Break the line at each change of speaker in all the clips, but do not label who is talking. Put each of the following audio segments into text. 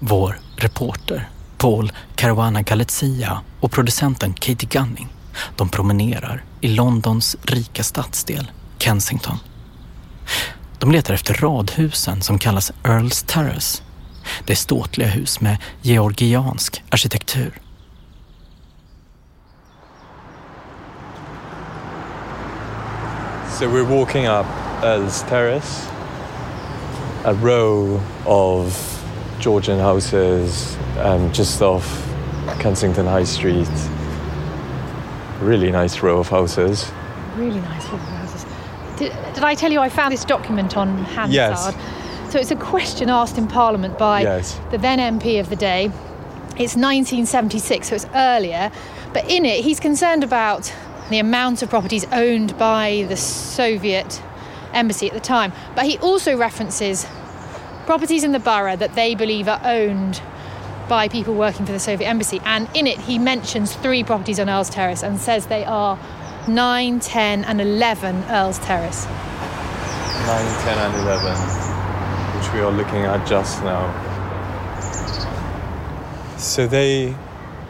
Vår reporter Paul Caruana Galizia och producenten Katie Gunning de promenerar i Londons rika stadsdel Kensington. De letar efter radhusen som kallas Earls Terrace. Det är ståtliga hus med georgiansk arkitektur.
So we're walking up Earls Terrace, a row of Georgian houses um, just off Kensington High Street. Really nice row of houses.
Really nice row of houses. Did, did I tell you I found this document on Hansard?
Yes.
So it's a question asked in Parliament by
Yes.
the then MP of the day. It's 1976, so it's earlier. But in it, he's concerned about the amount of properties owned by the Soviet embassy at the time. But he also references properties in the borough that they believe are owned by people working for the Soviet embassy. And in it, he mentions three properties on Earl's Terrace and says they are 9, 10, and 11 Earl's Terrace.
9, 10 and 11, which we are looking at just now. So they,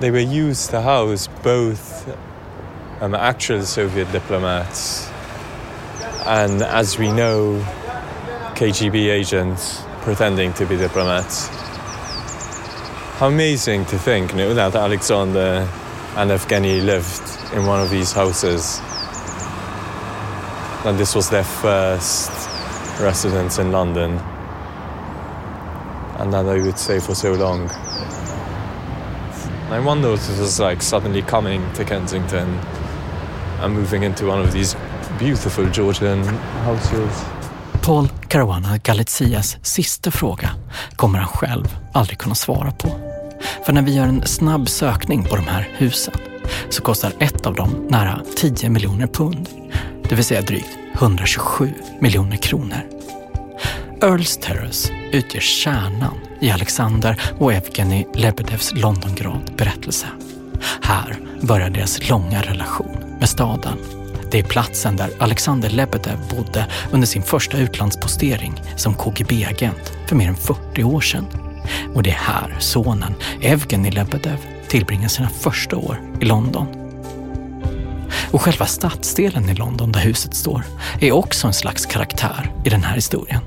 they were used to house both um, actual Soviet diplomats and, as we know, KGB agents pretending to be diplomats. How amazing to think you know, that Alexander and Evgeny lived in one of these houses. And this was their first residence in London. And that they would stay for so long. I wonder if it was like suddenly coming to Kensington and moving into one of these beautiful Georgian houses.
Paul Caruana Galizias sista fråga kommer han själv aldrig kunna svara på. För när vi gör en snabb sökning på de här husen så kostar ett av dem nära 10 miljoner pund. Det vill säga drygt 127 miljoner kronor. Earls Terrace utgör kärnan i Alexander och Evgeni Lebedevs Londongrad berättelse. Här börjar deras långa relation med staden. Det är platsen där Alexander Lebedev bodde under sin första utlandspostering som KGB-agent för mer än 40 år sedan. Och det är här sonen Evgeni Lebedev tillbringar sina första år i London. Och själva stadsdelen i London där huset står är också en slags karaktär i den här historien.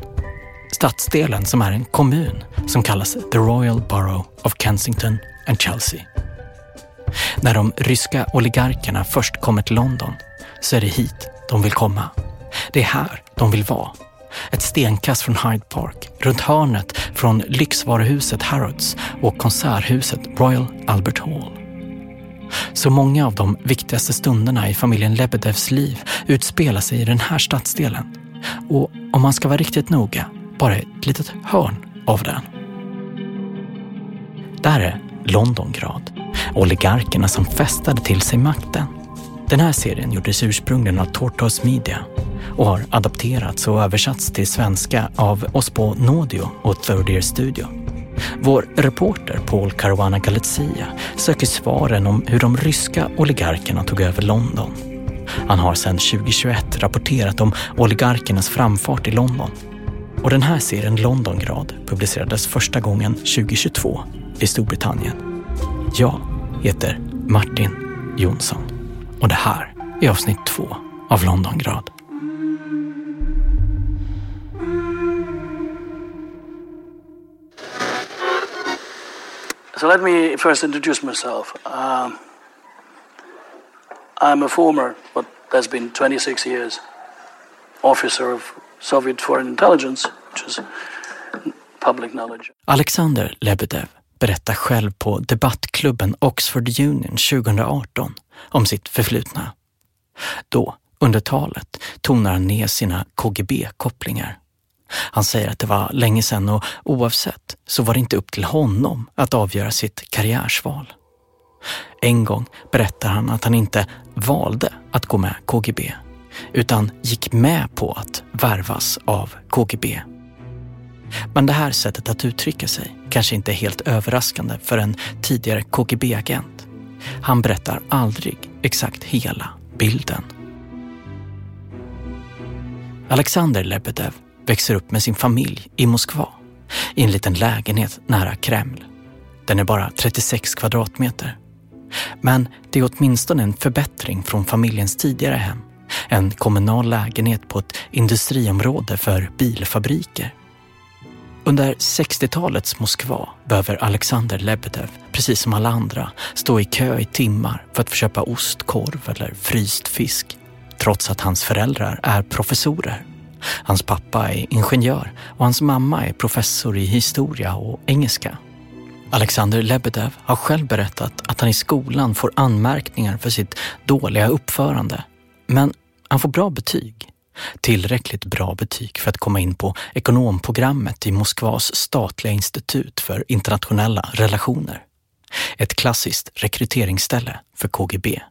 Stadsdelen som är en kommun som kallas The Royal Borough of Kensington and Chelsea. När de ryska oligarkerna först kommer till London så är det hit de vill komma. Det är här de vill vara. Ett stenkast från Hyde Park, runt hörnet från lyxvaruhuset Harrods och konserthuset Royal Albert Hall. Så många av de viktigaste stunderna i familjen Lebedevs liv utspelar sig i den här stadsdelen. Och om man ska vara riktigt noga, bara ett litet hörn av den. Där är Londongrad, oligarkerna som fästade till sig makten. Den här serien gjordes ursprungligen av Tortoise Media och har adapterats och översatts till svenska av oss på Nodio och Third Ear Studio. Vår reporter Paul Caruana Galizia söker svaren om hur de ryska oligarkerna tog över London. Han har sedan 2021 rapporterat om oligarkernas framfart i London. Och den här serien Londongrad publicerades första gången 2022 i Storbritannien. Jag heter Martin Jonsson och det här är avsnitt två av Londongrad.
So let me first introduce myself. Um, I'm a former, what has been 26 years, officer of Soviet foreign intelligence, which is public knowledge.
Alexander Lebedev berättar själv på debattklubben Oxford Union 2018 om sitt förflutna. Då, under talet, tonar han ner sina KGB-kopplingar. Han säger att det var länge sedan och oavsett så var det inte upp till honom att avgöra sitt karriärsval. En gång berättar han att han inte valde att gå med KGB utan gick med på att värvas av KGB. Men det här sättet att uttrycka sig kanske inte är helt överraskande för en tidigare KGB-agent. Han berättar aldrig exakt hela bilden. Alexander Lebedev växer upp med sin familj i Moskva. i en liten lägenhet nära Kreml. Den är bara 36 kvadratmeter. Men det är åtminstone en förbättring från familjens tidigare hem. En kommunal lägenhet på ett industriområde för bilfabriker. Under 60-talets Moskva behöver Alexander Lebedev, precis som alla andra, stå i kö i timmar för att få köpa ostkorv eller fryst fisk. Trots att hans föräldrar är professorer. Hans pappa är ingenjör och hans mamma är professor i historia och engelska. Alexander Lebedev har själv berättat att han i skolan får anmärkningar för sitt dåliga uppförande. Men han får bra betyg. Tillräckligt bra betyg för att komma in på ekonomprogrammet i Moskvas statliga institut för internationella relationer. Ett klassiskt rekryteringsställe för KGB.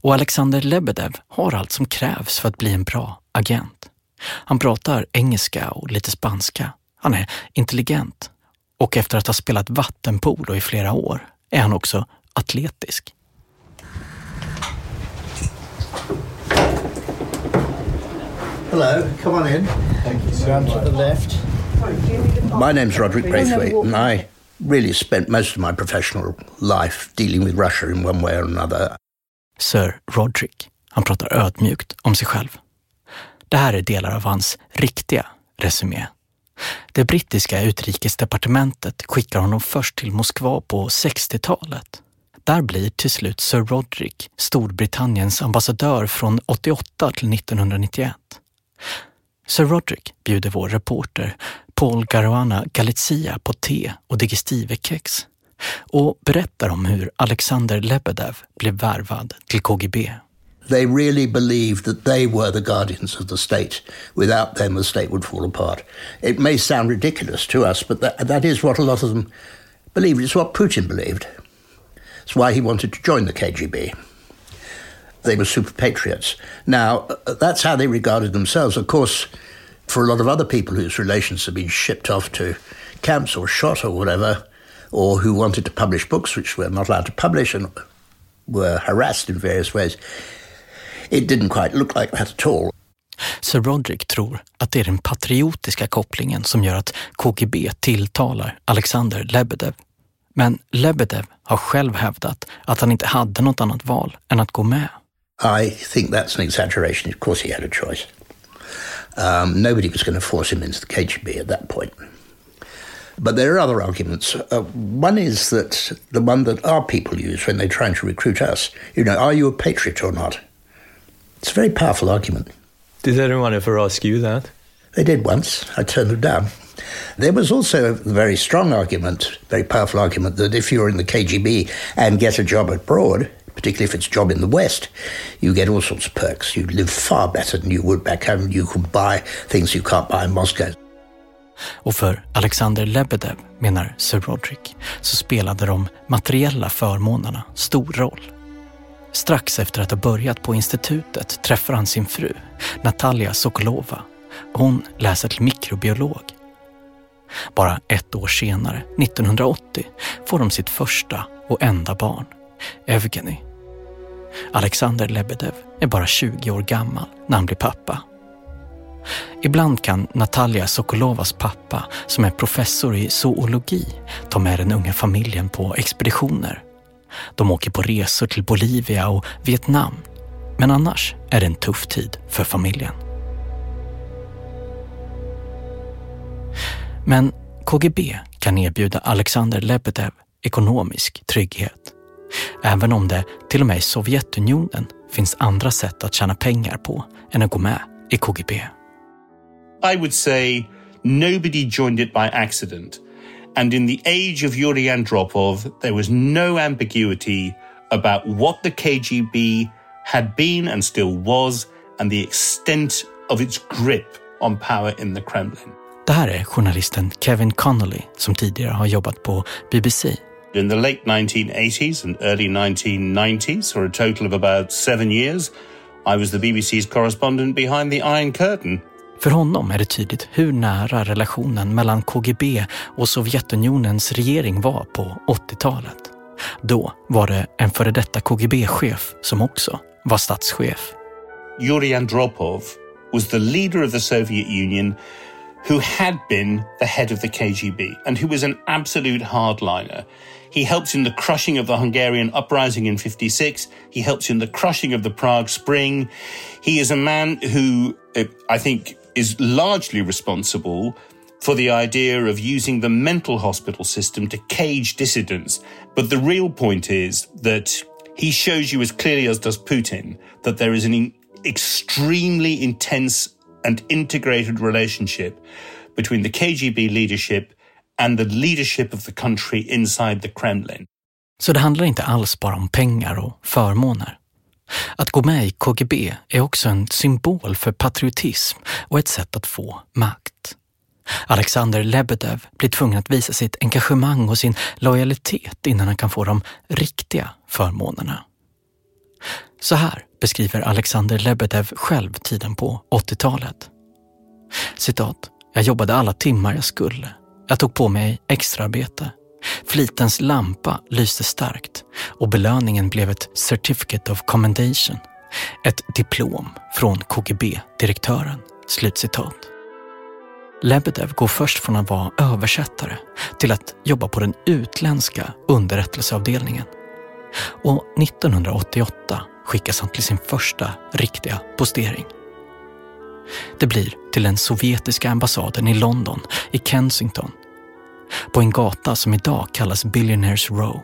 Och Alexander Lebedev har allt som krävs för att bli en bra agent. Han pratar engelska och lite spanska. Han är intelligent och efter att ha spelat vattenpolo i flera år är han också atletisk.
Hello, come on in. Thank you. Down to the left. My name's Roderick Braithwaite, and I really spent most of my professional life dealing with Russia in one way or another.
Sir Roderick, han pratar ödmjukt om sig själv. Det här är delar av hans riktiga resumé. Det brittiska utrikesdepartementet skickar honom först till Moskva på 60-talet. Där blir till slut Sir Roderick Storbritanniens ambassadör från 88 till 1991. Sir Roderick bjuder vår reporter Paul Garuana Galizia på te och digestivekex och berättar om hur Alexander Lebedev blev värvad till KGB.
They really believed that they were the guardians of the state. Without them, the state would fall apart. It may sound ridiculous to us, but that, that is what a lot of them believed. It's what Putin believed. It's why he wanted to join the KGB. They were super patriots. Now, uh, uh, that's how they regarded themselves. Of course, for a lot of other people whose relations had been shipped off to camps or shot or whatever, or who wanted to publish books which were not allowed to publish and were harassed in various ways, it didn't quite look like that at all.
Sir Roderick tror att det är den patriotiska kopplingen som gör att KGB tilltalar Alexander Lebedev. Men Lebedev har själv hävdat att han inte hade något annat val än att gå med.
I think that's an exaggeration. Of course, he had a choice. Um, nobody was going to force him into the KGB at that point. But there are other arguments. Uh, one is that the one that our people use when they're trying to recruit us. You know, are you a patriot or not? It's a very powerful argument.
Did anyone ever ask you that?
They did once. I turned them down. There was also a very strong argument, very powerful argument, that if you're in the KGB and get a job abroad, particularly if it's a job in the West, you get all sorts of perks. You live far better than you would back home. You can buy things you can't buy in Moscow.
Och för Alexander Lebedev, menar Sir Roderick, så spelade de materiella förmånerna stor roll. Strax efter att ha börjat på institutet träffar han sin fru, Natalia Sokolova. Hon läser till mikrobiolog. Bara ett år senare, 1980, får de sitt första och enda barn, Evgeny. Alexander Lebedev är bara 20 år gammal när han blir pappa. Ibland kan Natalia Sokolovas pappa, som är professor i zoologi, ta med den unga familjen på expeditioner. De åker på resor till Bolivia och Vietnam. Men annars är det en tuff tid för familjen. Men KGB kan erbjuda Alexander Lebedev ekonomisk trygghet. Även om det till och med i Sovjetunionen finns andra sätt att tjäna pengar på än att gå med i KGB.
I would say nobody joined it by accident. And in the age of Yuri Andropov, there was no ambiguity about what the KGB had been and still was, and the extent of its grip on power in the Kremlin.
Det här är journalisten Kevin Connolly som tidigare har jobbat på BBC.
In the late 1980s and early 1990s, for a total of about seven years, I was the BBC's correspondent behind the Iron Curtain.
För honom är det tydligt hur nära relationen mellan KGB och Sovjetunionens regering var på 80-talet. Då var det en före detta KGB-chef som också var statschef.
Yuri Andropov was the leader of the Soviet Union who had been the head of the KGB and who was an absolute hardliner. He helps in the crushing of the Hungarian uprising in 56. He helps in the crushing of the Prague Spring. He is a man who uh, I think is largely responsible for the idea of using the mental hospital system to cage dissidents. But the real point is that he shows you as clearly as does Putin that there is an extremely intense and integrated relationship between the KGB leadership and the leadership of the country inside the Kremlin.
Så det handlar inte alls bara om pengar och förmåner. Att gå med i KGB är också en symbol för patriotism och ett sätt att få makt. Alexander Lebedev blir tvungen att visa sitt engagemang och sin lojalitet innan han kan få de riktiga förmånerna. Så här beskriver Alexander Lebedev själv tiden på 80-talet. Citat. Jag jobbade alla timmar jag skulle. Jag tog på mig extraarbete. Flitens lampa lyste starkt och belöningen blev ett Certificate of Commendation. Ett diplom från KGB-direktören. Slutcitat. Lebedev går först från att vara översättare till att jobba på den utländska underrättelseavdelningen. Och 1988 skickas han till sin första riktiga postering. Det blir till den sovjetiska ambassaden i London, i Kensington. På en gata som idag kallas Billionaires Row,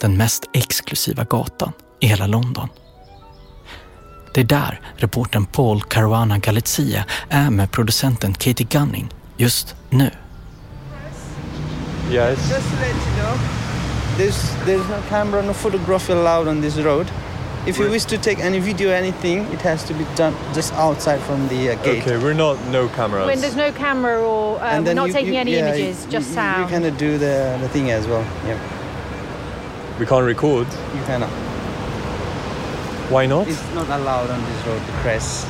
den mest exklusiva gatan i hela London. Det är där reportern Paul Caruana Galizia är med producenten Katie Gunning just nu.
Yes.
Just to let you know, there's there's no camera, no photography allowed on this road. If you wish to take any video, anything, it has to be done just outside from the uh, gate.
Okay, we're not no cameras.
When there's no camera or um, we're not
you-
taking
you-
any
yeah,
images,
you-
just
you,
sound.
You kind of do the, the thing as well. Yeah,
we can't record.
you cannot.
Why not?
It's not allowed on this road. The press.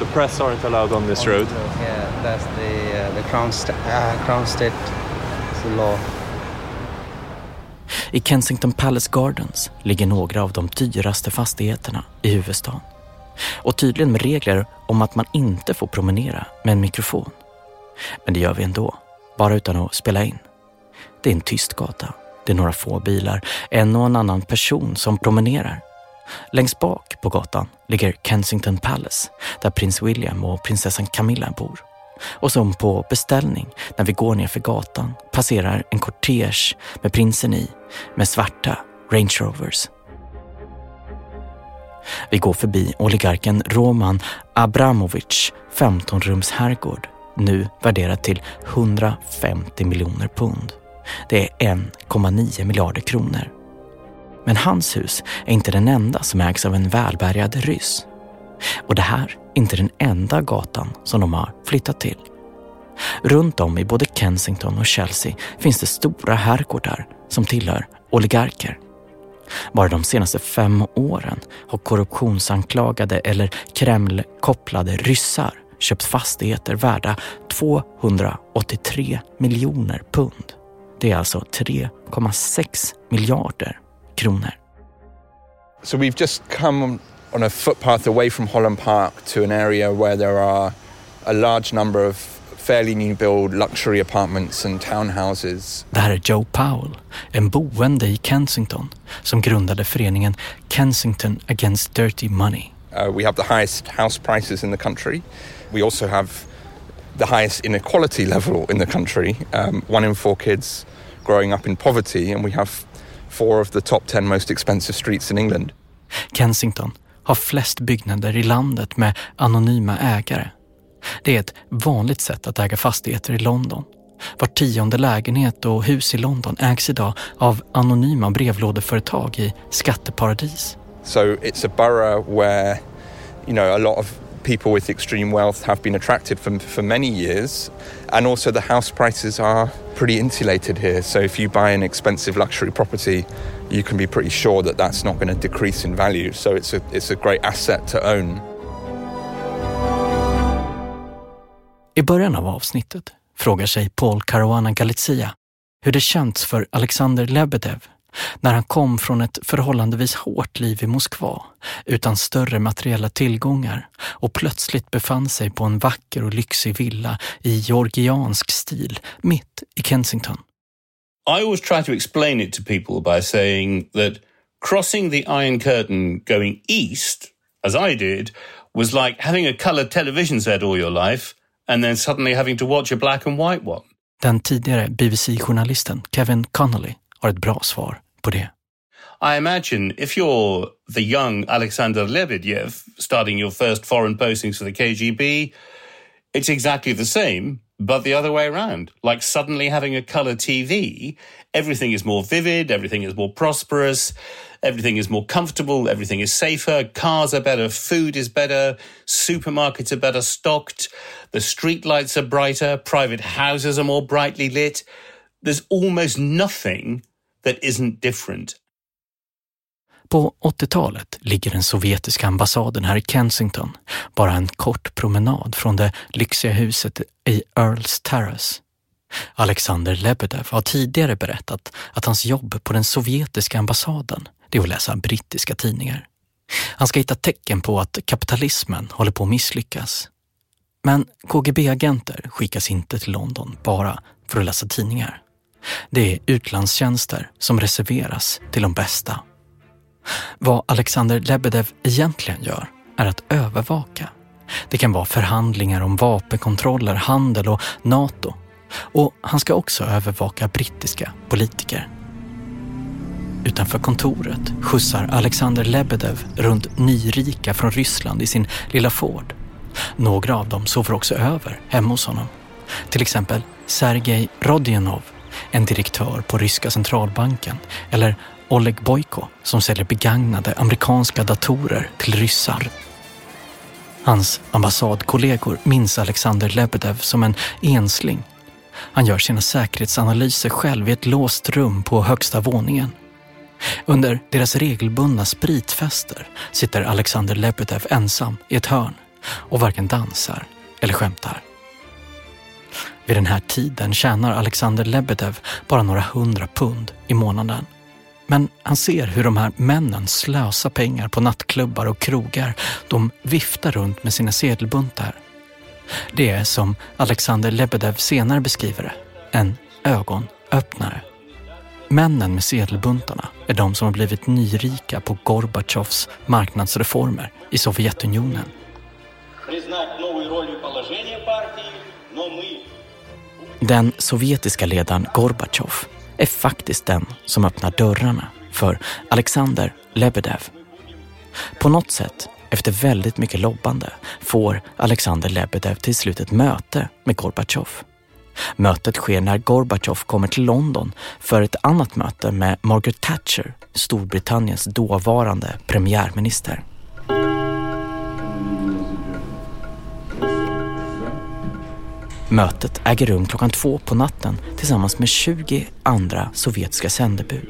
The press aren't allowed on this
on
road.
Yeah, that's the uh, the crown sta- uh, crown state it's the law.
I Kensington Palace Gardens ligger några av de dyraste fastigheterna i huvudstaden. Och tydligen med regler om att man inte får promenera med en mikrofon. Men det gör vi ändå, bara utan att spela in. Det är en tyst gata. Det är några få bilar, en och en annan person som promenerar. Längst bak på gatan ligger Kensington Palace där prins William och prinsessan Camilla bor. Och som på beställning, när vi går ner för gatan, passerar en kortege med prinsen i, med svarta Range Rovers. Vi går förbi oligarken Roman Abramovic 15-rums herrgård, nu värderad till 150 miljoner pund. Det är 1,9 miljarder kronor. Men hans hus är inte den enda som ägs av en välbärgad ryss. Och det här inte den enda gatan som de har flyttat till. Runt om i både Kensington och Chelsea finns det stora herrgårdar som tillhör oligarker. Bara de senaste fem åren har korruptionsanklagade eller Kreml-kopplade ryssar köpt fastigheter värda 283 miljoner pund. Det är alltså 3,6 miljarder kronor.
So we've just come on a footpath away from Holland Park to an area where there are a large number of fairly new build luxury apartments and townhouses.
Det här är Joe Powell, en boende i Kensington som grundade föreningen Kensington Against Dirty Money.
Uh, we have the highest house prices in the country. We also have the highest inequality level in the country. Um, one in four kids growing up in poverty, and we have four of the top 10 most expensive streets in England.
Kensington har flest byggnader i landet med anonyma ägare. Det är ett vanligt sätt att äga fastigheter i London. Var tionde lägenhet och hus i London ägs idag av anonyma brevlådeföretag i skatteparadis.
So it's a borough where, you know, a lot of people with extreme wealth have been attracted for, for many years. And also the house prices are pretty insulated here. So if you buy an expensive luxury property, you can be pretty sure that that's not going to decrease in value. So it's a, it's a great asset to own.
I början av avsnittet frågar sig Paul Caruana Galizia hur det känts för Alexander Lebedev När han kom från ett förhållandevis hårt liv i Moskva utan större materiella tillgångar och plötsligt befann sig på en vacker och lyxig villa i georgiansk stil mitt i Kensington.
I always try to explain it to people by saying that crossing the Iron Curtain going east, as I did, was like having a coloured television set all your life and then suddenly having to watch a black and white one.
Den tidigare BBC-journalisten Kevin Connolly har ett bra svar på det.
I imagine if you're the young Alexander Lebedev starting your first foreign postings for the KGB, it's exactly the same, but the other way around. Like suddenly having a color TV, everything is more vivid, everything is more prosperous, everything is more comfortable, everything is safer, cars are better, food is better, supermarkets are better stocked, the street lights are brighter, private houses are more brightly lit. There's almost nothing that isn't different.
På 80-talet ligger den sovjetiska ambassaden här i Kensington bara en kort promenad från det lyxiga huset i Earls Terrace. Alexander Lebedev har tidigare berättat att hans jobb på den sovjetiska ambassaden det är att läsa brittiska tidningar. Han ska hitta tecken på att kapitalismen håller på att misslyckas. Men KGB-agenter skickas inte till London bara för att läsa tidningar. Det är utlandstjänster som reserveras till de bästa. Vad Alexander Lebedev egentligen gör är att övervaka. Det kan vara förhandlingar om vapenkontroller, handel och NATO. Och han ska också övervaka brittiska politiker. Utanför kontoret skjutsar Alexander Lebedev runt nyrika från Ryssland i sin lilla Ford. Några av dem sover också över hemma hos honom. Till exempel Sergej Rodionov en direktör på ryska centralbanken eller Oleg Boyko som säljer begagnade amerikanska datorer till ryssar. Hans ambassadkollegor minns Alexander Lebedev som en ensling. Han gör sina säkerhetsanalyser själv i ett låst rum på högsta våningen. Under deras regelbundna spritfester sitter Alexander Lebedev ensam i ett hörn och varken dansar eller skämtar. Vid den här tiden tjänar Alexander Lebedev bara några hundra pund i månaden. Men han ser hur de här männen slösar pengar på nattklubbar och krogar. De viftar runt med sina sedelbuntar. Det är som Alexander Lebedev senare beskriver det, en ögonöppnare. Männen med sedelbuntarna är de som har blivit nyrika på Gorbatjovs marknadsreformer i Sovjetunionen. Den sovjetiska ledaren Gorbatjov är faktiskt den som öppnar dörrarna för Alexander Lebedev. På något sätt, efter väldigt mycket lobbande, får Alexander Lebedev till slut ett möte med Gorbatjov. Mötet sker när Gorbatjov kommer till London för ett annat möte med Margaret Thatcher, Storbritanniens dåvarande premiärminister. Mötet äger rum klockan två på natten tillsammans med 20 andra sovjetiska sändebud.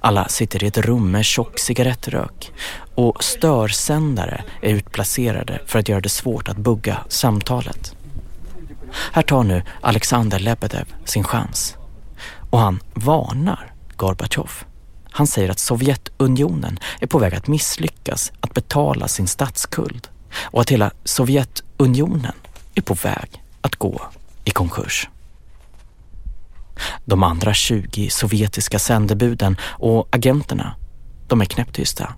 Alla sitter i ett rum med tjock cigarettrök och störsändare är utplacerade för att göra det svårt att bugga samtalet. Här tar nu Alexander Lebedev sin chans och han varnar Gorbatjov. Han säger att Sovjetunionen är på väg att misslyckas att betala sin statsskuld och att hela Sovjetunionen är på väg att gå i konkurs. De andra 20 sovjetiska sändebuden och agenterna, de är knäpptysta.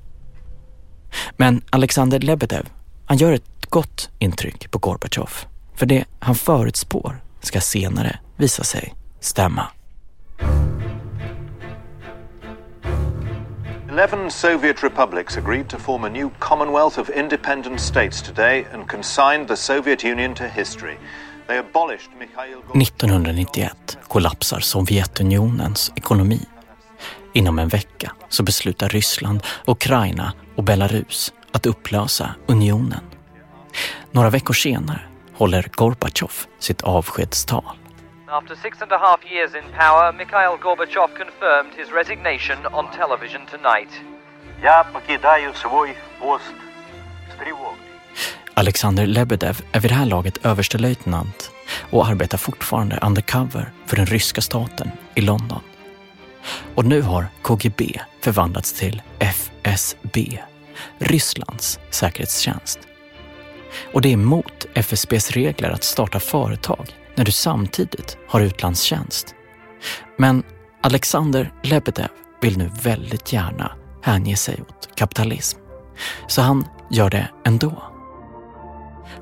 Men Alexander Lebedev, han gör ett gott intryck på Gorbatjov. För det han förutspår ska senare visa sig stämma.
11 Soviet republics agreed to form a new Commonwealth of Independent States today and consigned the Soviet Union to history.
1991 kollapsar Sovjetunionens ekonomi. Inom en vecka så beslutar Ryssland, Ukraina och Belarus att upplösa unionen. Några veckor senare håller Gorbatjov sitt avskedstal.
After six and a half years in power, Mikhail Gorbachev confirmed his resignation on television tonight.
Я покидаю свой пост с тревогой.
Alexander Lebedev är vid det här laget överstelöjtnant och arbetar fortfarande undercover för den ryska staten i London. Och nu har KGB förvandlats till FSB, Rysslands säkerhetstjänst. Och det är mot FSBs regler att starta företag när du samtidigt har utlandstjänst. Men Alexander Lebedev vill nu väldigt gärna hänge sig åt kapitalism. Så han gör det ändå.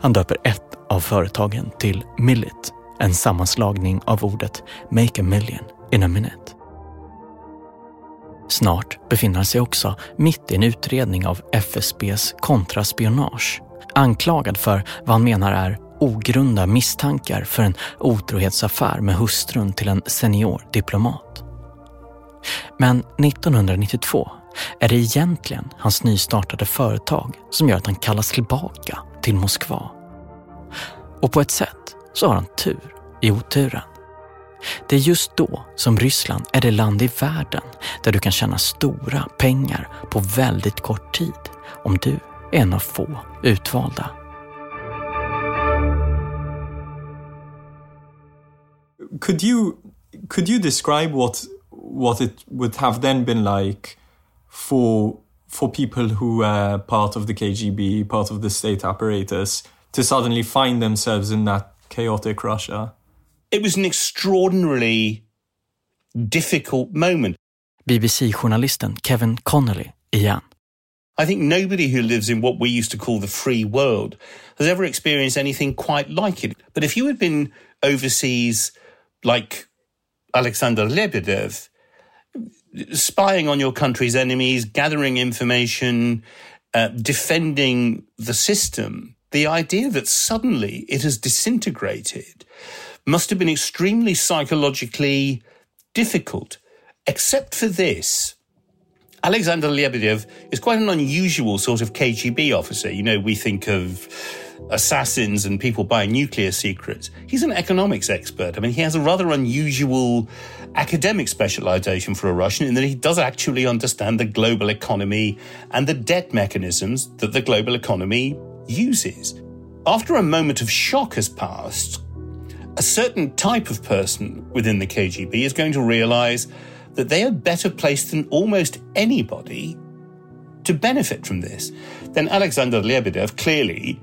Han döper ett av företagen till Millit, en sammanslagning av ordet “make a million in a minute”. Snart befinner han sig också mitt i en utredning av FSBs kontraspionage, anklagad för vad han menar är ogrunda misstankar för en otrohetsaffär med hustrun till en senior diplomat. Men 1992 är det egentligen hans nystartade företag som gör att han kallas tillbaka till Moskva. Och på ett sätt så har han tur i oturen. Det är just då som Ryssland är det land i världen där du kan tjäna stora pengar på väldigt kort tid om du är en av få utvalda.
Could you could you describe what what it would have then been like for for people who are part of the KGB, part of the state apparatus, to suddenly find themselves in that chaotic Russia?
It was an extraordinarily difficult moment.
BBC-journalisten Kevin Connolly igen.
I think nobody who lives in what we used to call the free world has ever experienced anything quite like it. But if you had been overseas like Alexander Lebedev, spying on your country's enemies, gathering information, uh, defending the system, the idea that suddenly it has disintegrated must have been extremely psychologically difficult. Except for this, Alexander Lebedev is quite an unusual sort of KGB officer. You know, we think of assassins and people buying nuclear secrets. He's an economics expert. I mean, he has a rather unusual academic specialization for a Russian in that he does actually understand the global economy and the debt mechanisms that the global economy uses. After a moment of shock has passed, a certain type of person within the KGB is going to realize that they are better placed than almost anybody to benefit from this. Then Alexander Lebedev clearly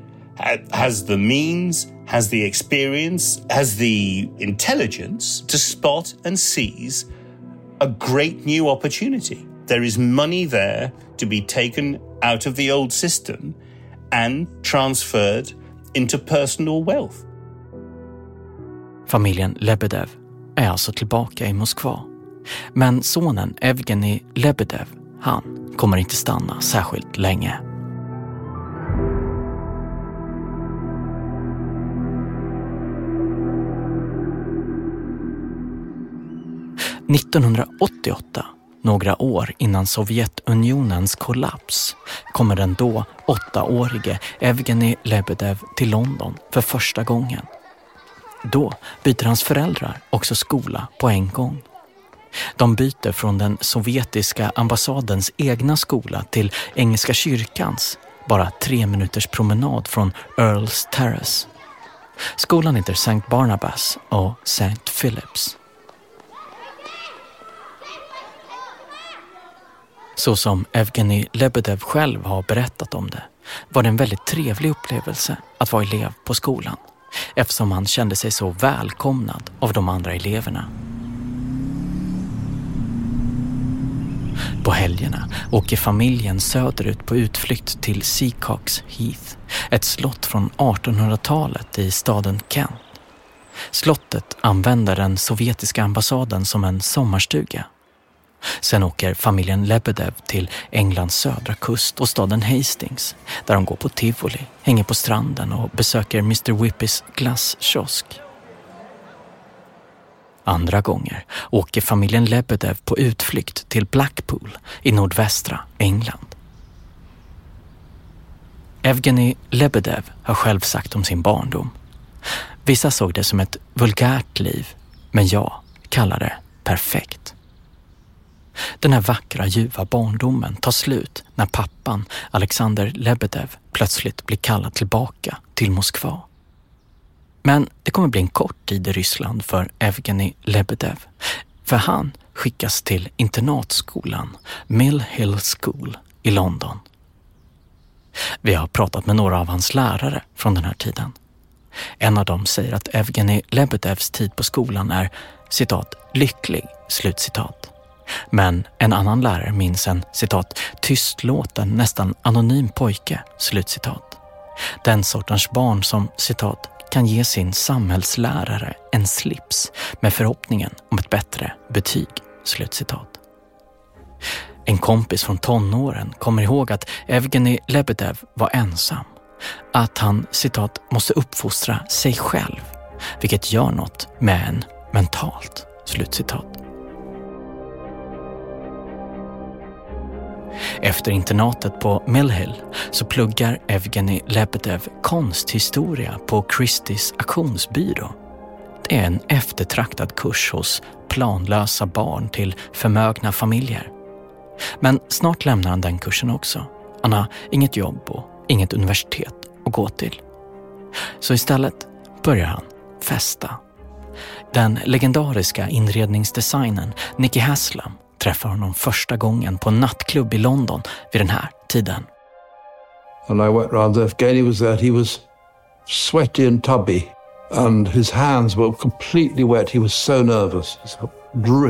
has the means, has the experience, has the intelligence to spot and seize a great new opportunity. There is money there to be taken out of the old system and transferred into personal wealth.
Familjen Lebedev är alltså tillbaka i Moskva. Men sonen Evgeni Lebedev, han kommer inte stanna särskilt länge. 1988, några år innan Sovjetunionens kollaps, kommer den då åttaårige Evgenij Lebedev till London för första gången. Då byter hans föräldrar också skola på en gång. De byter från den sovjetiska ambassadens egna skola till Engelska kyrkans, bara tre minuters promenad från Earls Terrace. Skolan heter St. Barnabas och St. Philips. Så som Evgenij Lebedev själv har berättat om det var det en väldigt trevlig upplevelse att vara elev på skolan eftersom han kände sig så välkomnad av de andra eleverna. På helgerna åker familjen söderut på utflykt till Seacocks Heath, ett slott från 1800-talet i staden Kent. Slottet använder den sovjetiska ambassaden som en sommarstuga Sen åker familjen Lebedev till Englands södra kust och staden Hastings där de går på tivoli, hänger på stranden och besöker Mr Whippys glasskiosk. Andra gånger åker familjen Lebedev på utflykt till Blackpool i nordvästra England. Evgeny Lebedev har själv sagt om sin barndom. Vissa såg det som ett vulgärt liv, men jag kallar det perfekt. Den här vackra, ljuva barndomen tar slut när pappan, Alexander Lebedev, plötsligt blir kallad tillbaka till Moskva. Men det kommer bli en kort tid i Ryssland för Evgenij Lebedev. För han skickas till internatskolan Mill Hill School i London. Vi har pratat med några av hans lärare från den här tiden. En av dem säger att Evgenij Lebedevs tid på skolan är citat, lycklig, slutcitat. Men en annan lärare minns en citat, tystlåten, nästan anonym pojke, slutcitat. Den sortens barn som citat, kan ge sin samhällslärare en slips med förhoppningen om ett bättre betyg. Slutcitat. En kompis från tonåren kommer ihåg att Evgenij Lebedev var ensam. Att han citat måste uppfostra sig själv, vilket gör något med en mentalt. Slutcitat. Efter internatet på Millhill så pluggar Evgeni Lebedev konsthistoria på Christies auktionsbyrå. Det är en eftertraktad kurs hos planlösa barn till förmögna familjer. Men snart lämnar han den kursen också. Han har inget jobb och inget universitet att gå till. Så istället börjar han festa. Den legendariska inredningsdesignern Nicky Haslam träffar honom första gången på en nattklubb i London vid den här tiden.
And I went round there. Evgeny was there. He was sweaty and tubby and his hands were completely wet. He was so nervous.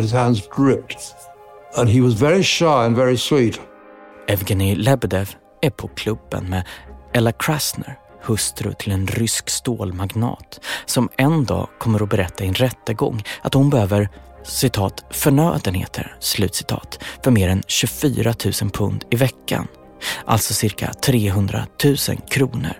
His hands dripped. And he was very shy and very sweet.
Evgenij Lebedev är på klubben med Ella Krasner, hustru till en rysk stålmagnat, som en dag kommer att berätta i en rättegång att hon behöver citat, förnödenheter, slutcitat, för mer än 24 000 pund i veckan. Alltså cirka 300 000 kronor.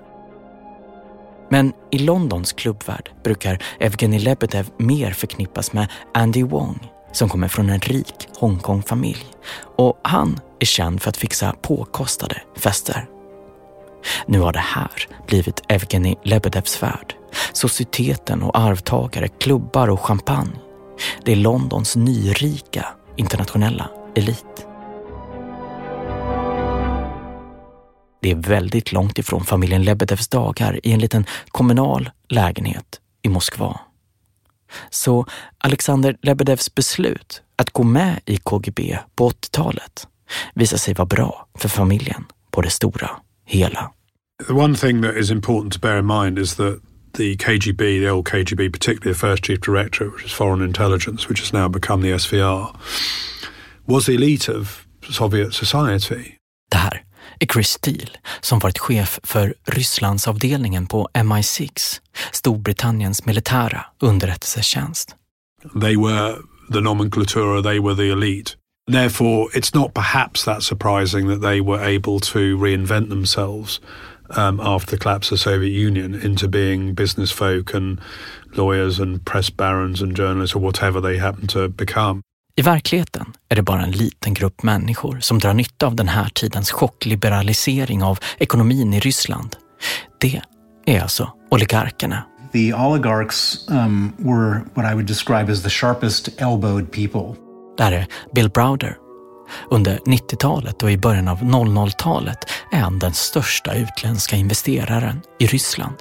Men i Londons klubbvärld brukar Evgeni Lebedev mer förknippas med Andy Wong som kommer från en rik Hongkong-familj och han är känd för att fixa påkostade fester. Nu har det här blivit Evgeni Lebedevs värld. Societeten och arvtagare, klubbar och champagne. Det är Londons nyrika internationella elit. Det är väldigt långt ifrån familjen Lebedevs dagar i en liten kommunal lägenhet i Moskva. Så Alexander Lebedevs beslut att gå med i KGB på 80-talet visar sig vara bra för familjen på det stora hela.
The one thing that is important to bear in mind is that the KGB, the old KGB, particularly the first chief director, which is foreign intelligence, which has now become the SVR, was the elite of Soviet society.
Det här är Chris Steele som varit chef för Rysslandsavdelningen på MI6, Storbritanniens militära underrättelsetjänst.
They were the nomenclatura, they were the elite. Therefore, it's not perhaps that surprising that they were able to reinvent themselves um, after the collapse of the Soviet Union into being business folk and lawyers and press barons and journalists or whatever they happen to become.
I verkligheten är det bara en liten grupp människor som drar nytta av den här tidens chockliberalisering av ekonomin i Ryssland. Det är alltså oligarkerna.
The oligarchs um, were what I would describe as the sharpest elbowed people.
Där är Bill Browder, under 90-talet och i början av 00-talet är han den största utländska investeraren i Ryssland.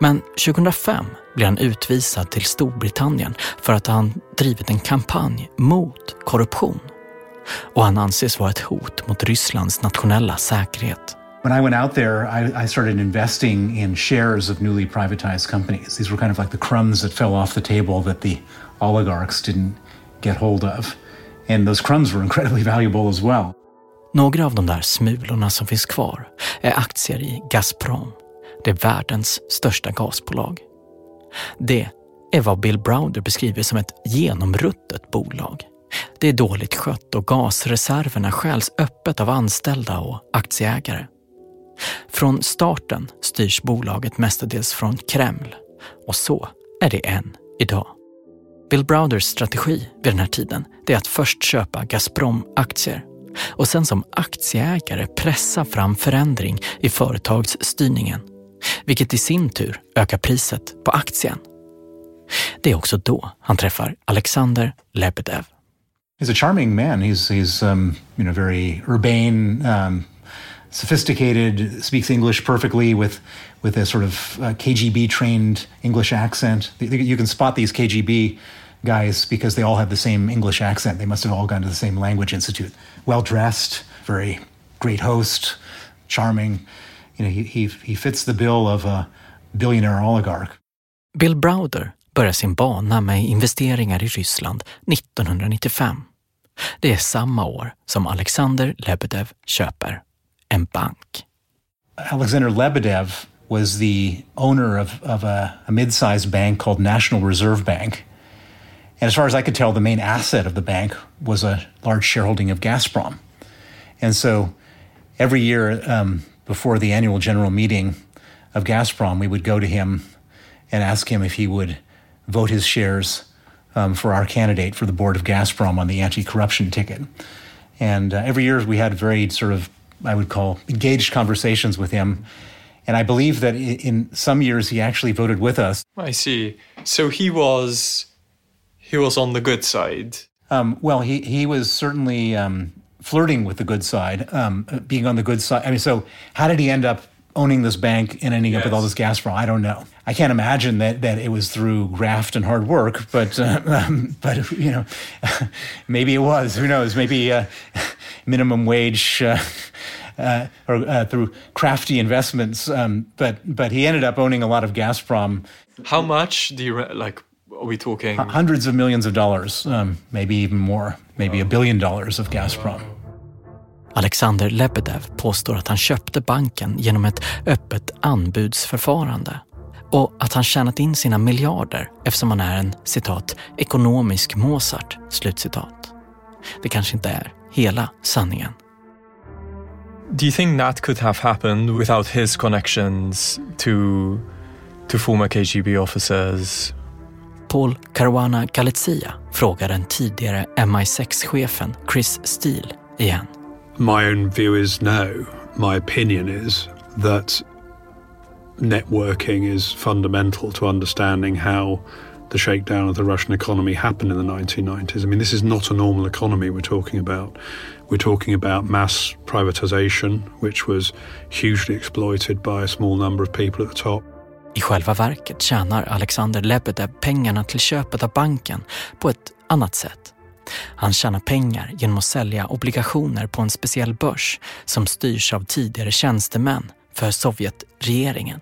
Men 2005 blir han utvisad till Storbritannien för att han drivit en kampanj mot korruption. Och han anses vara ett hot mot Rysslands nationella säkerhet.
When I went out there, I, I, started investing in shares of newly privatized companies. These were kind of like the crumbs that fell off the table that the oligarchs didn't get hold of. And those crumbs were incredibly valuable as well.
Några av de där smulorna som finns kvar är aktier i Gazprom. Det är världens största gasbolag. Det är vad Bill Browder beskriver som ett genomruttet bolag. Det är dåligt skött och gasreserverna skäls öppet av anställda och aktieägare. Från starten styrs bolaget mestadels från Kreml och så är det än idag. Bill Browders strategi vid den här tiden är att först köpa Gazprom-aktier och sen som aktieägare pressa fram förändring i företagsstyrningen, vilket i sin tur ökar priset på aktien. Det är också då han träffar Alexander Lebedev.
He's a charming man. He's, he's um, you know, very urbane, um, sophisticated, speaks English perfectly with, with a sort of uh, KGB trained English accent. You can spot these KGB guys because they all have the same English accent. They must have all gone to the same language institute. Well dressed, very great host, charming. You know, he, he, he fits the bill of a billionaire oligarch.
Bill Browder börjar sin bana med investeringar i Ryssland 1995. Det är samma år som Alexander Lebedev köper en bank.
Alexander Lebedev was the owner of, of a, a mid-sized bank called National Reserve Bank. And as far as I could tell, the main asset of the bank was a large shareholding of Gazprom. And so every year um, before the annual general meeting of Gazprom, we would go to him and ask him if he would vote his shares um, for our candidate for the board of Gazprom on the anti corruption ticket. And uh, every year we had very sort of, I would call, engaged conversations with him. And I believe that in some years he actually voted with us.
I see. So he was he was on the good side.
Um, well, he he was certainly um, flirting with the good side, um, being on the good side. I mean, so how did he end up owning this bank and ending yes. up with all this gas from? I don't know. I can't imagine that that it was through graft and hard work, but uh, um, but you know, maybe it was. Who knows? Maybe uh, minimum wage. Uh, uh, or uh, through crafty investments. Um, but but he ended up owning a lot of Gazprom.
How much do you like? Are we talking
H- hundreds of millions of dollars, um, maybe even more, maybe a billion dollars of Gazprom.
Alexander Lebedev påstår att han köpte banken genom ett öppet anbudsförfarande och att han tjänat in sina miljarder eftersom han är en citat ekonomisk Mozart. Slutcitat. Det kanske inte är hela sanningen.
Do you think that could have happened without his connections to, to former KGB officers?
Paul Caruana Galizia frågar den tidigare MI6-chefen Chris Steele igen.
My own view is no. My opinion is that networking is fundamental to understanding how the shakedown of the Russian economy happened in the 1990s. I mean, this is not a normal economy we're talking about. We're talking about mass privatization, which was hugely exploited by a small number of people at the top.
I själva verket tjänar Alexander Lebedev pengarna till köpet av banken på ett annat sätt. Han tjänar pengar genom att sälja obligationer på en speciell börs som styrs av tidigare tjänstemän för Sovjetregeringen.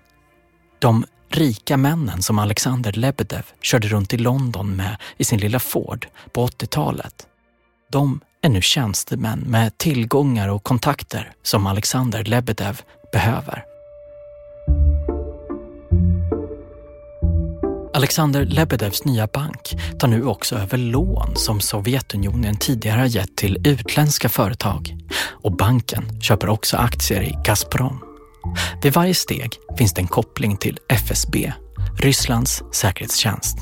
De rika männen som Alexander Lebedev körde runt i London med i sin lilla Ford på 80-talet. De är nu tjänstemän med tillgångar och kontakter som Alexander Lebedev behöver. Alexander Lebedevs nya bank tar nu också över lån som Sovjetunionen tidigare har gett till utländska företag och banken köper också aktier i Gazprom. Vid varje steg finns det en koppling till FSB, Rysslands säkerhetstjänst.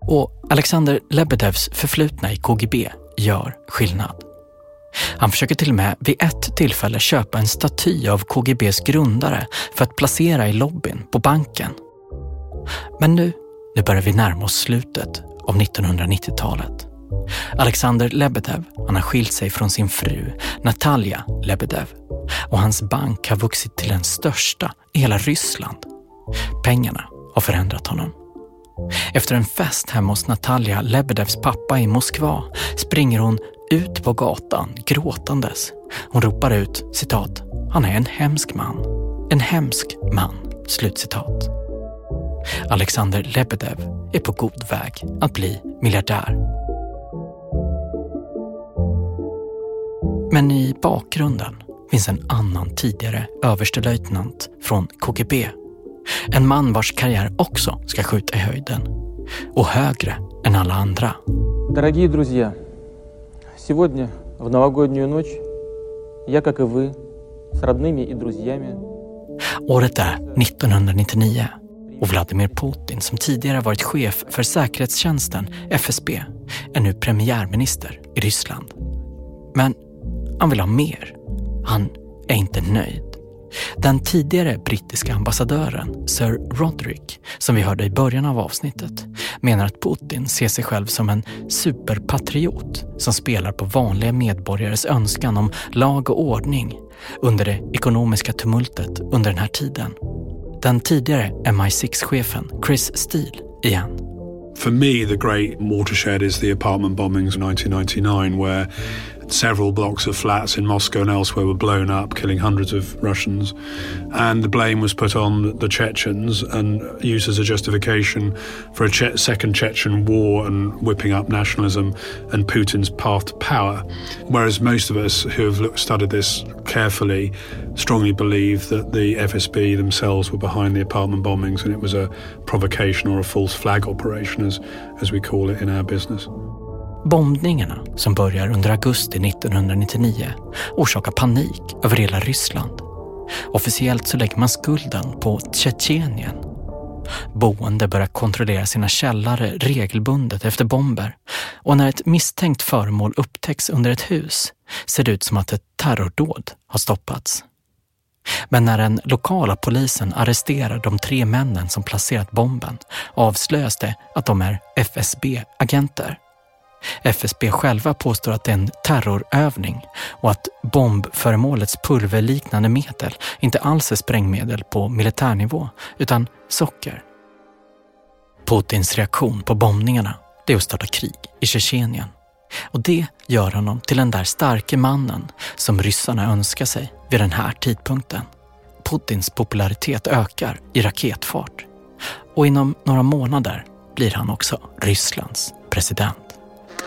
Och Alexander Lebedevs förflutna i KGB gör skillnad. Han försöker till och med vid ett tillfälle köpa en staty av KGBs grundare för att placera i lobbyn på banken. Men nu, nu börjar vi närma oss slutet av 1990-talet. Alexander Lebedev han har skilt sig från sin fru Natalia Lebedev och hans bank har vuxit till den största i hela Ryssland. Pengarna har förändrat honom. Efter en fest hemma hos Natalia Lebedevs pappa i Moskva springer hon ut på gatan gråtandes. Hon ropar ut citat, han är en hemsk man. En hemsk man. Slutcitat. Alexander Lebedev är på god väg att bli miljardär. Men i bakgrunden finns en annan tidigare överstelöjtnant från KGB. En man vars karriär också ska skjuta i höjden och högre än alla andra.
Дорогие друзья, сегодня в новогоднюю ночь я, как и вы, с родными и друзьями
Året är 1999 och Vladimir Putin som tidigare varit chef för säkerhetstjänsten FSB är nu premiärminister i Ryssland. Men han vill ha mer. Han är inte nöjd. Den tidigare brittiska ambassadören Sir Roderick, som vi hörde i början av avsnittet, menar att Putin ser sig själv som en superpatriot som spelar på vanliga medborgares önskan om lag och ordning under det ekonomiska tumultet under den här tiden. Den tidigare MI6-chefen Chris Steele igen.
For me, the great watershed is the apartment bombings of 1999, where several blocks of flats in Moscow and elsewhere were blown up, killing hundreds of Russians. And the blame was put on the Chechens and used as a justification for a che- second Chechen war and whipping up nationalism and Putin's path to power. Whereas most of us who have looked, studied this carefully strongly believe that the FSB themselves were behind the apartment bombings and it was a provocation or a false flag operation, as, as we call it in our business.
Bombningarna som börjar under augusti 1999 orsakar panik över hela Ryssland. Officiellt så lägger man skulden på Tjetjenien. Boende börjar kontrollera sina källare regelbundet efter bomber och när ett misstänkt föremål upptäcks under ett hus ser det ut som att ett terrordåd har stoppats. Men när den lokala polisen arresterar de tre männen som placerat bomben avslöjas det att de är FSB-agenter. FSB själva påstår att det är en terrorövning och att bombföremålets pulverliknande medel inte alls är sprängmedel på militärnivå utan socker. Putins reaktion på bombningarna är att starta krig i Tjetjenien. Och det gör honom till den där starke mannen som ryssarna önskar sig vid den här tidpunkten. Putins popularitet ökar i raketfart och inom några månader blir han också Rysslands president.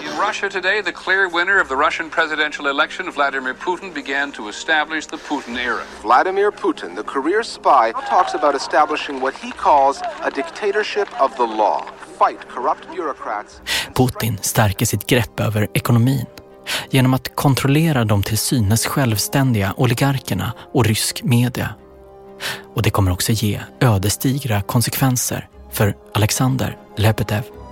In Russia today, the clear winner of the Russian presidential election, Vladimir Putin, began to establish the Putin era.
Vladimir Putin, the career spy, talks about establishing what he calls a dictatorship of the law. Fight corrupt bureaucrats.
Putin stärker sitt grepp över ekonomin genom att kontrollera de till synes självständiga oligarkerna och rysk media. Och det kommer också ge ödesdigra konsekvenser för Alexander Lebedev.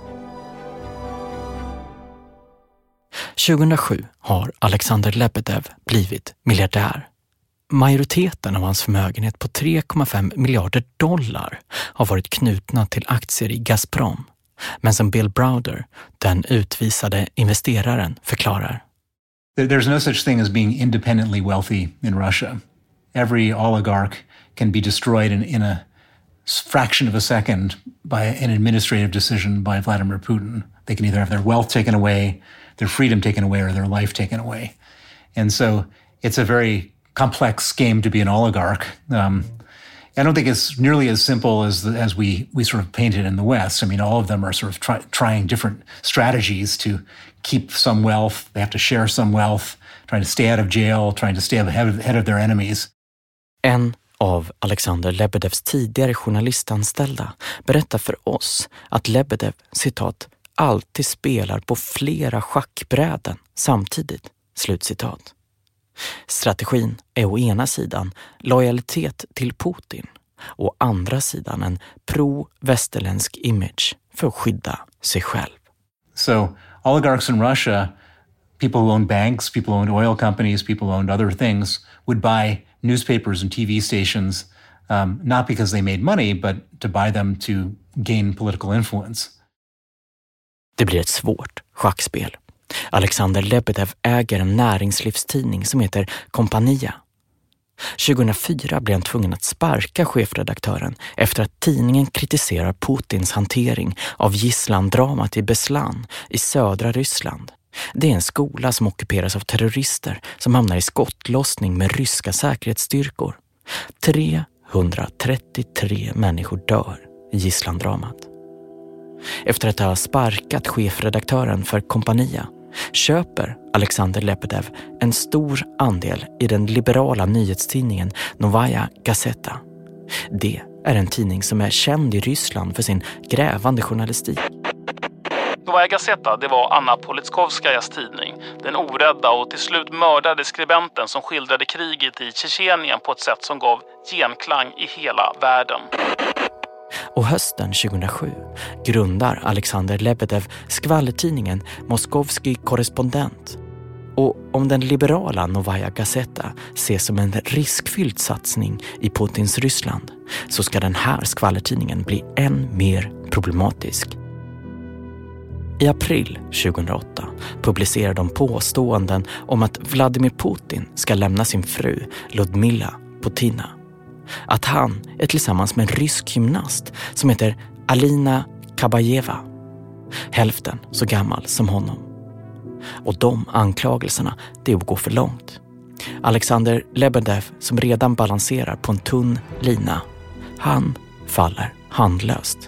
2007 har Alexander Lebedev blivit miljardär. Majoriteten av hans förmögenhet på 3,5 miljarder dollar har varit knutna till aktier i Gazprom. Men som Bill Browder, den utvisade investeraren, förklarar.
There's no such thing as being independently wealthy in Russia. Every oligarch can be destroyed in, in a fraction of a second by an administrative decision by Vladimir Putin. They can either have their wealth taken away, their freedom taken away, or their life taken away. And so it's a very complex game to be an oligarch. Um, I don't think it's nearly as simple as the, as we we sort of paint it in the West. I mean, all of them are sort of try, trying different strategies to keep some wealth. They have to share some wealth, trying to stay out of jail, trying to stay ahead of, ahead of their enemies.
En av Alexander Lebedevs tidigare journalistanställda berättar för oss att Lebedev, citat, alltid spelar på flera schackbräden samtidigt. Slutcitat. Strategin är å ena sidan lojalitet till Putin å andra sidan en pro-västerländsk image för att skydda sig själv.
So oligarchs in Russia, people who owned banks, people who owned oil companies, people who owned other things, would buy newspapers and TV stations um, not because they made money, but to buy them to gain political influence.
Det blir ett svårt schackspel. Alexander Lebedev äger en näringslivstidning som heter Kompania. 2004 blev han tvungen att sparka chefredaktören efter att tidningen kritiserar Putins hantering av gisslandramat i Beslan i södra Ryssland. Det är en skola som ockuperas av terrorister som hamnar i skottlossning med ryska säkerhetsstyrkor. 333 människor dör i gisslandramat. Efter att ha sparkat chefredaktören för Kompania köper Alexander Lebedev en stor andel i den liberala nyhetstidningen Novaya Gazeta. Det är en tidning som är känd i Ryssland för sin grävande journalistik.
Novaya Gazeta, det var Anna Politkovskajas tidning. Den orädda och till slut mördade skribenten som skildrade kriget i Tjetjenien på ett sätt som gav genklang i hela världen.
Och hösten 2007 grundar Alexander Lebedev skvallertidningen Moskovski korrespondent. Och om den liberala Novaya Gazeta ses som en riskfylld satsning i Putins Ryssland så ska den här skvallertidningen bli än mer problematisk. I april 2008 publicerar de påståenden om att Vladimir Putin ska lämna sin fru Ludmila Putina att han är tillsammans med en rysk gymnast som heter Alina Kabajeva. hälften så gammal som honom. Och de anklagelserna, det är att gå för långt. Alexander Lebedev, som redan balanserar på en tunn lina, han faller handlöst.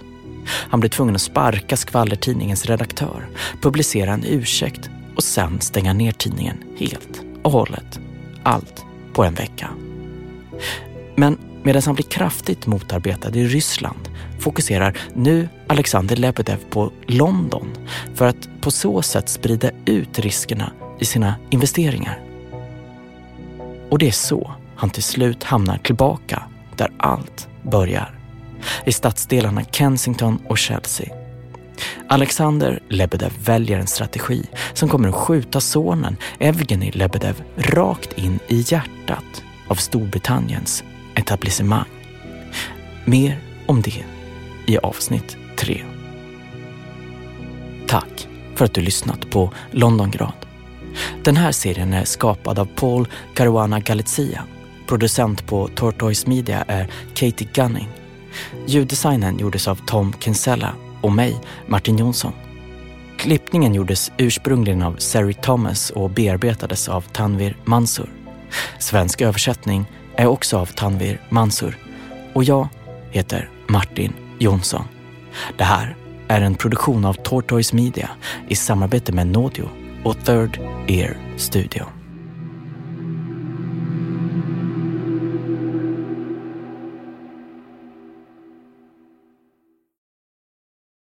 Han blir tvungen att sparka skvallertidningens redaktör, publicera en ursäkt och sen stänga ner tidningen helt och hållet. Allt på en vecka. Men medan han blir kraftigt motarbetad i Ryssland fokuserar nu Alexander Lebedev på London för att på så sätt sprida ut riskerna i sina investeringar. Och det är så han till slut hamnar tillbaka där allt börjar. I stadsdelarna Kensington och Chelsea. Alexander Lebedev väljer en strategi som kommer att skjuta sonen Evgenij Lebedev rakt in i hjärtat av Storbritanniens etablissemang. Mer om det i avsnitt 3. Tack för att du lyssnat på Londongrad. Den här serien är skapad av Paul Caruana Galizia. Producent på Tortoise Media är Katie Gunning. Ljuddesignen gjordes av Tom Kinsella och mig, Martin Jonsson. Klippningen gjordes ursprungligen av Sari Thomas och bearbetades av Tanvir Mansur. Svensk översättning är också av Tanvir Mansur och jag heter Martin Jonsson. Det här är en produktion av Tortoise Media i samarbete med Nodio och Third Ear Studio.